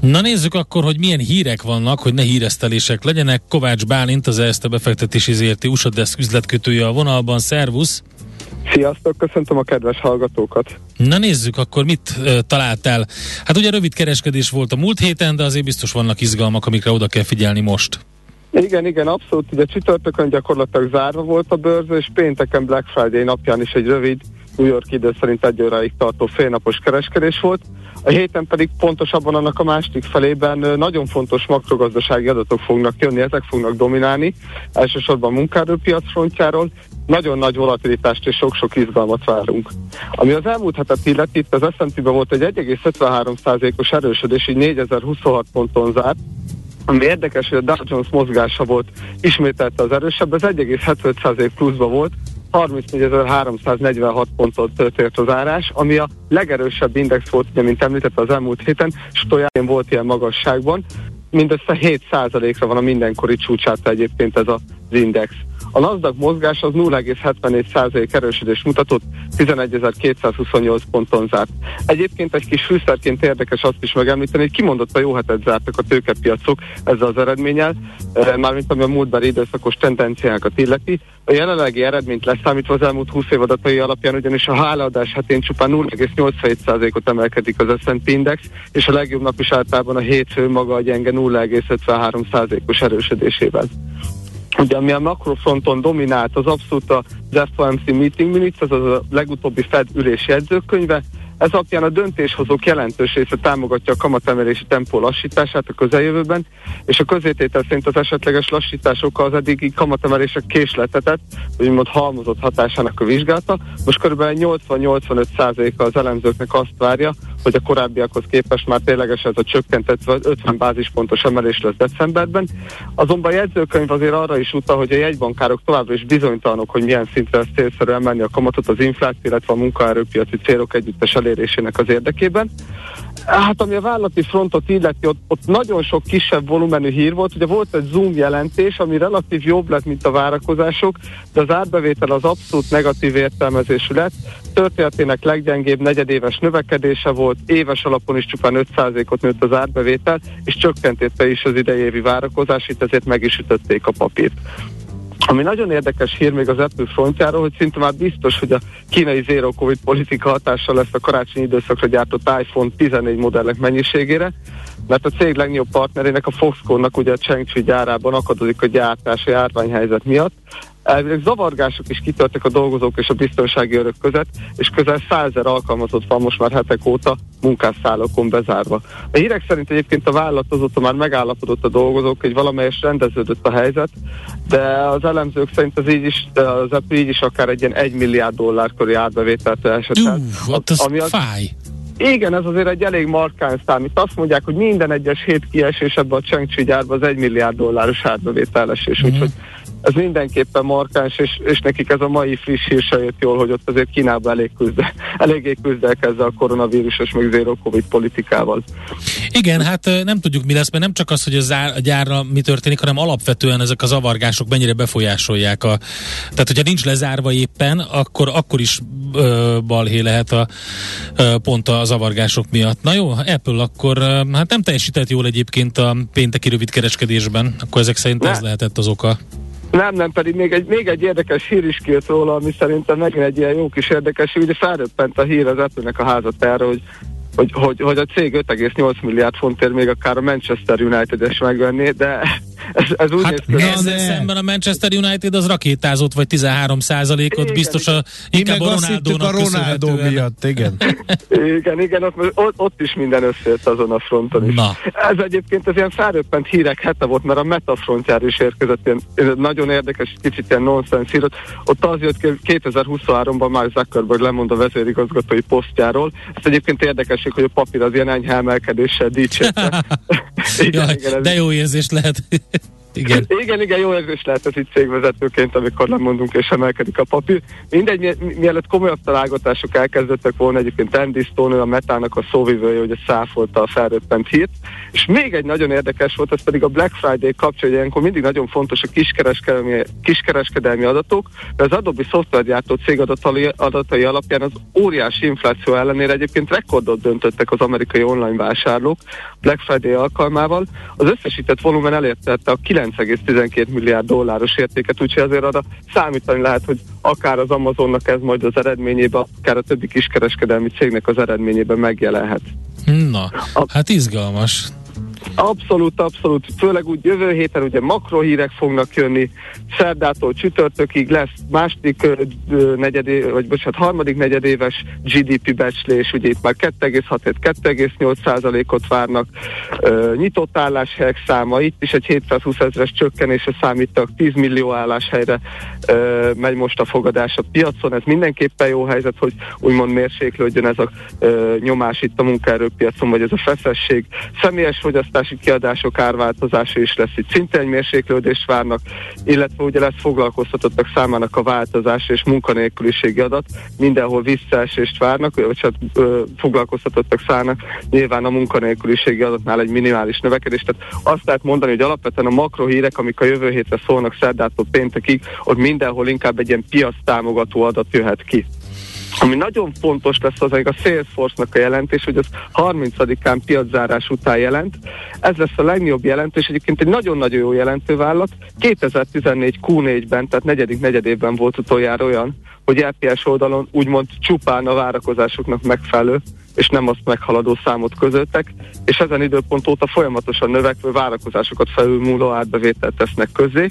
Na nézzük akkor, hogy milyen hírek vannak, hogy ne híresztelések legyenek. Kovács Bálint, az ESZTE befektetési ZRT USA Desk üzletkötője a vonalban. Szervusz! Sziasztok, köszöntöm a kedves hallgatókat! Na nézzük akkor, mit uh, találtál. Hát ugye rövid kereskedés volt a múlt héten, de azért biztos vannak izgalmak, amikre oda kell figyelni most. Igen, igen, abszolút. Ugye csütörtökön gyakorlatilag zárva volt a bőrze, és pénteken Black Friday napján is egy rövid New York idő szerint egy óráig tartó félnapos kereskedés volt. A héten pedig pontosabban annak a másik felében nagyon fontos makrogazdasági adatok fognak jönni, ezek fognak dominálni, elsősorban munkaerőpiac frontjáról, nagyon nagy volatilitást és sok-sok izgalmat várunk. Ami az elmúlt hetet illeti, itt az S&P-ben volt egy 1,53%-os erősödés, így 4026 ponton zárt, ami érdekes, hogy a Dow Jones mozgása volt ismételte az erősebb, ez 1,75% pluszba volt, 34.346 pontot tört az árás, ami a legerősebb index volt, ugye, mint említette az elmúlt héten, Stojájén volt ilyen magasságban, mindössze 7%-ra van a mindenkori csúcsát egyébként ez az index. A NASDAQ mozgás az 0,74% erősödés mutatott, 11.228 ponton zárt. Egyébként egy kis fűszerként érdekes azt is megemlíteni, hogy kimondott a jó hetet zártak a tőkepiacok ezzel az eredménnyel, eh, mármint ami a múltbeli időszakos tendenciákat illeti. A jelenlegi eredményt leszámítva az elmúlt 20 év adatai alapján ugyanis a hálaadás hetén csupán 0,87%-ot emelkedik az S&P Index, és a legjobb nap is általában a hétfő maga a gyenge 0,53%-os erősödésével. Ugye ami a makrofronton dominált, az abszolút az FOMC Meeting Minutes, az a legutóbbi Fed ülés jegyzőkönyve, ez alapján a döntéshozók jelentős része támogatja a kamatemelési tempó lassítását a közeljövőben, és a közététel szerint az esetleges lassítások az eddigi kamatemelések késletetett, úgymond halmozott hatásának a vizsgálata. Most kb. 80-85%-a az elemzőknek azt várja, hogy a korábbiakhoz képest már tényleges ez a csökkentett 50 bázispontos emelés lesz decemberben. Azonban a jegyzőkönyv azért arra is utal, hogy a jegybankárok továbbra is bizonytalanok, hogy milyen szintre lesz célszerű emelni a kamatot az infláció, illetve a munkaerőpiaci célok együttes elérésének az érdekében. Hát ami a vállalati frontot illeti, ott, ott nagyon sok kisebb volumenű hír volt. Ugye volt egy Zoom jelentés, ami relatív jobb lett, mint a várakozások, de az árbevétel az abszolút negatív értelmezésű lett. Történetének leggyengébb negyedéves növekedése volt, éves alapon is csupán 5%-ot nőtt az árbevétel, és csökkentette is az idejévi várakozás, itt ezért meg is ütötték a papírt. Ami nagyon érdekes hír még az Apple frontjáról, hogy szinte már biztos, hogy a kínai zero covid politika hatással lesz a karácsonyi időszakra gyártott iPhone 14 modellek mennyiségére, mert a cég legnagyobb partnerének, a Foxconn-nak ugye a Chengchui gyárában akadozik a gyártási járványhelyzet miatt, Elvileg zavargások is kitörtek a dolgozók és a biztonsági örök között, és közel százer alkalmazott van most már hetek óta munkásszállókon bezárva. A hírek szerint egyébként a vállalat azóta már megállapodott a dolgozók, hogy valamelyes rendeződött a helyzet, de az elemzők szerint az így is, az Apple így is akár egy ilyen 1 milliárd dollár köré átbevételt esett. az ami az, fáj. Igen, ez azért egy elég markáns szám. Itt azt mondják, hogy minden egyes hét kiesés ebbe a Csengcsi gyárba az 1 milliárd dolláros átbevételesés, mm-hmm. úgyhogy ez mindenképpen markáns, és, és nekik ez a mai friss hír se jött jól, hogy ott azért Kínában elég küzde, eléggé küzdek ezzel a koronavírusos, meg zero covid politikával. Igen, hát nem tudjuk mi lesz, mert nem csak az, hogy az a gyárra mi történik, hanem alapvetően ezek az avargások mennyire befolyásolják a... Tehát, hogyha nincs lezárva éppen, akkor, akkor is ö, balhé lehet a, ö, pont az avargások miatt. Na jó, Apple akkor hát nem teljesített jól egyébként a pénteki rövidkereskedésben, akkor ezek szerint ne. ez lehetett az oka. Nem, nem, pedig még egy, még egy érdekes hír is kijött róla, ami szerintem megint egy ilyen jó kis érdekes, ugye felröppent a hír az apple a házat erre, hogy hogy, hogy, hogy a cég 5,8 milliárd fontért még akár a Manchester United-es megvenné, de ez, ez úgy hát néz ki. Ezzel szemben a Manchester United az rakétázott, vagy 13 százalékot, biztos a, inkább a Ronaldo-nak a Ronaldo miatt, igen. igen, igen, ott, ott, ott is minden összejött azon a fronton is. Na. Ez egyébként az ilyen felröppent hírek hete volt, mert a Meta frontjára is érkezett ilyen nagyon érdekes, kicsit ilyen nonsense hír. Ott az jött ki, 2023-ban már Zuckerberg lemond a vezérigazgatói posztjáról. Ez egyébként érdekes, hogy a papír az ilyen enyhe emelkedéssel dicsérte. igen, igen, de jó érzés lehet. Igen. igen, igen, jó érzés lehet ez itt cégvezetőként, amikor lemondunk és emelkedik a papír. Mindegy, mi, mielőtt komolyabb találgatások elkezdődtek volna, egyébként Andy Stone, a Metának a szóvivője, hogy száfolta a felröppent hírt. És még egy nagyon érdekes volt, ez pedig a Black Friday kapcsán, ilyenkor mindig nagyon fontos a kiskereskedelmi, kiskereskedelmi adatok, de az Adobe szoftvergyártó cég adatai, adatai alapján az óriási infláció ellenére egyébként rekordot döntöttek az amerikai online vásárlók Black Friday alkalmával. Az összesített volumen elérte a 9,12 milliárd dolláros értéket, úgyhogy azért arra számítani lehet, hogy akár az Amazonnak ez majd az eredményében, akár a többi kiskereskedelmi cégnek az eredményében megjelenhet. Na, hát izgalmas. Abszolút, abszolút. Főleg úgy jövő héten ugye makrohírek fognak jönni, szerdától csütörtökig lesz második negyedé, vagy bocsánat, harmadik negyedéves GDP becslés, ugye itt már 2,6-2,8 százalékot várnak. Ö, nyitott álláshelyek száma, itt is egy 720 ezeres csökkenésre számítak, 10 millió álláshelyre ö, megy most a fogadás a piacon. Ez mindenképpen jó helyzet, hogy úgymond mérséklődjön ez a ö, nyomás itt a munkaerőpiacon, vagy ez a feszesség. Személyes fogyasztás fogyasztási kiadások árváltozása is lesz. Itt szintén mérséklődést várnak, illetve ugye lesz foglalkoztatottak számának a változás és munkanélküliségi adat. Mindenhol visszaesést várnak, vagy hát ö, foglalkoztatottak számának nyilván a munkanélküliségi adatnál egy minimális növekedés. Tehát azt lehet mondani, hogy alapvetően a makrohírek, amik a jövő hétre szólnak szerdától péntekig, ott mindenhol inkább egy ilyen piac támogató adat jöhet ki. Ami nagyon fontos lesz az a Salesforce-nak a jelentés, hogy az 30-án piaczárás után jelent. Ez lesz a legnagyobb jelentés, egyébként egy nagyon-nagyon jó jelentővállalat. 2014 Q4-ben, tehát negyedik negyedében volt utoljára olyan, hogy LPS oldalon úgymond csupán a várakozásoknak megfelelő és nem azt meghaladó számot közöltek, és ezen időpont óta folyamatosan növekvő várakozásokat felülmúló átbevételt tesznek közé.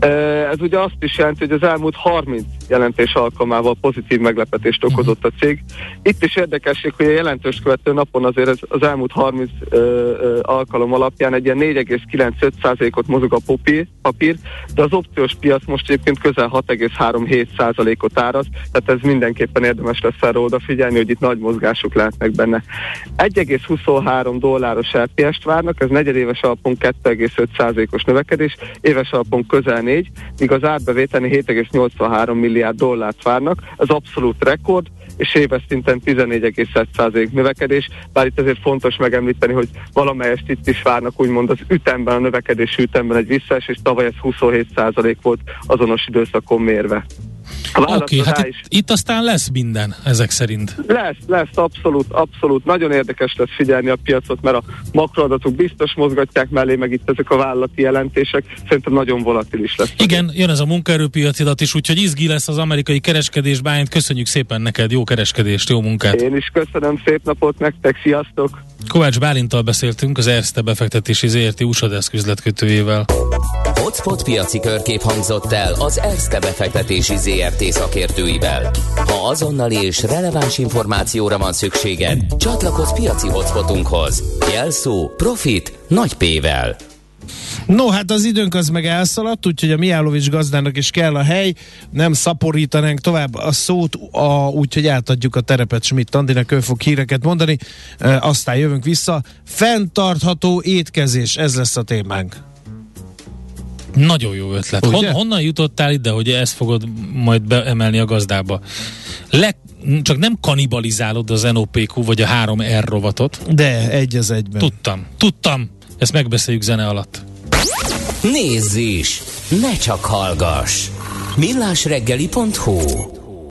Ez ugye azt is jelenti, hogy az elmúlt 30 jelentés alkalmával pozitív meglepetést okozott a cég. Itt is érdekesség, hogy a jelentős követő napon azért az, az elmúlt 30 ö, ö, alkalom alapján egy ilyen 4,95%-ot mozog a papír, papír, de az opciós piac most egyébként közel 6,37%-ot áraz, tehát ez mindenképpen érdemes lesz erre odafigyelni, hogy itt nagy mozgások lehetnek benne. 1,23 dolláros RPS-t várnak, ez negyedéves alapon 2,5%-os növekedés, éves alapon közel 7,14, míg az árbevételni 7,83 milliárd dollárt várnak, ez abszolút rekord, és éves szinten 14,1% növekedés, bár itt azért fontos megemlíteni, hogy valamelyest itt is várnak úgymond az ütemben, a növekedés ütemben egy visszaesés, tavaly ez 27% volt azonos időszakon mérve. Oké, okay, hát itt, itt aztán lesz minden, ezek szerint. Lesz, lesz, abszolút, abszolút. Nagyon érdekes lesz figyelni a piacot, mert a makroadatok biztos mozgatják mellé, meg itt ezek a vállalati jelentések. Szerintem nagyon volatilis lesz. Igen, jön ez a munkaerőpiaci adat is, úgyhogy izgi lesz az amerikai kereskedés. Bájent, köszönjük szépen neked, jó kereskedést, jó munkát. Én is köszönöm, szép napot nektek, sziasztok! Kovács Bálintal beszéltünk, az Erste befektetési ZRT USA üzletkötőjével. Hotspot piaci körkép hangzott el az Erste befektetési ZRT szakértőivel. Ha azonnali és releváns információra van szükséged, csatlakozz piaci hotspotunkhoz. Jelszó Profit nagy P-vel. No, hát az időnk az meg elszaladt, úgyhogy a Miálovics gazdának is kell a hely, nem szaporítanánk tovább a szót, a, úgyhogy átadjuk a terepet Schmidt Andinak, ő fog híreket mondani, e, aztán jövünk vissza. Fenntartható étkezés, ez lesz a témánk. Nagyon jó ötlet. Hon, honnan jutottál ide, hogy ezt fogod majd beemelni a gazdába? Le, csak nem kanibalizálod az NOPQ vagy a 3R rovatot. De, egy az egyben. Tudtam, tudtam. Ezt megbeszéljük zene alatt. Nézz is! Ne csak hallgass! millásreggeli.hu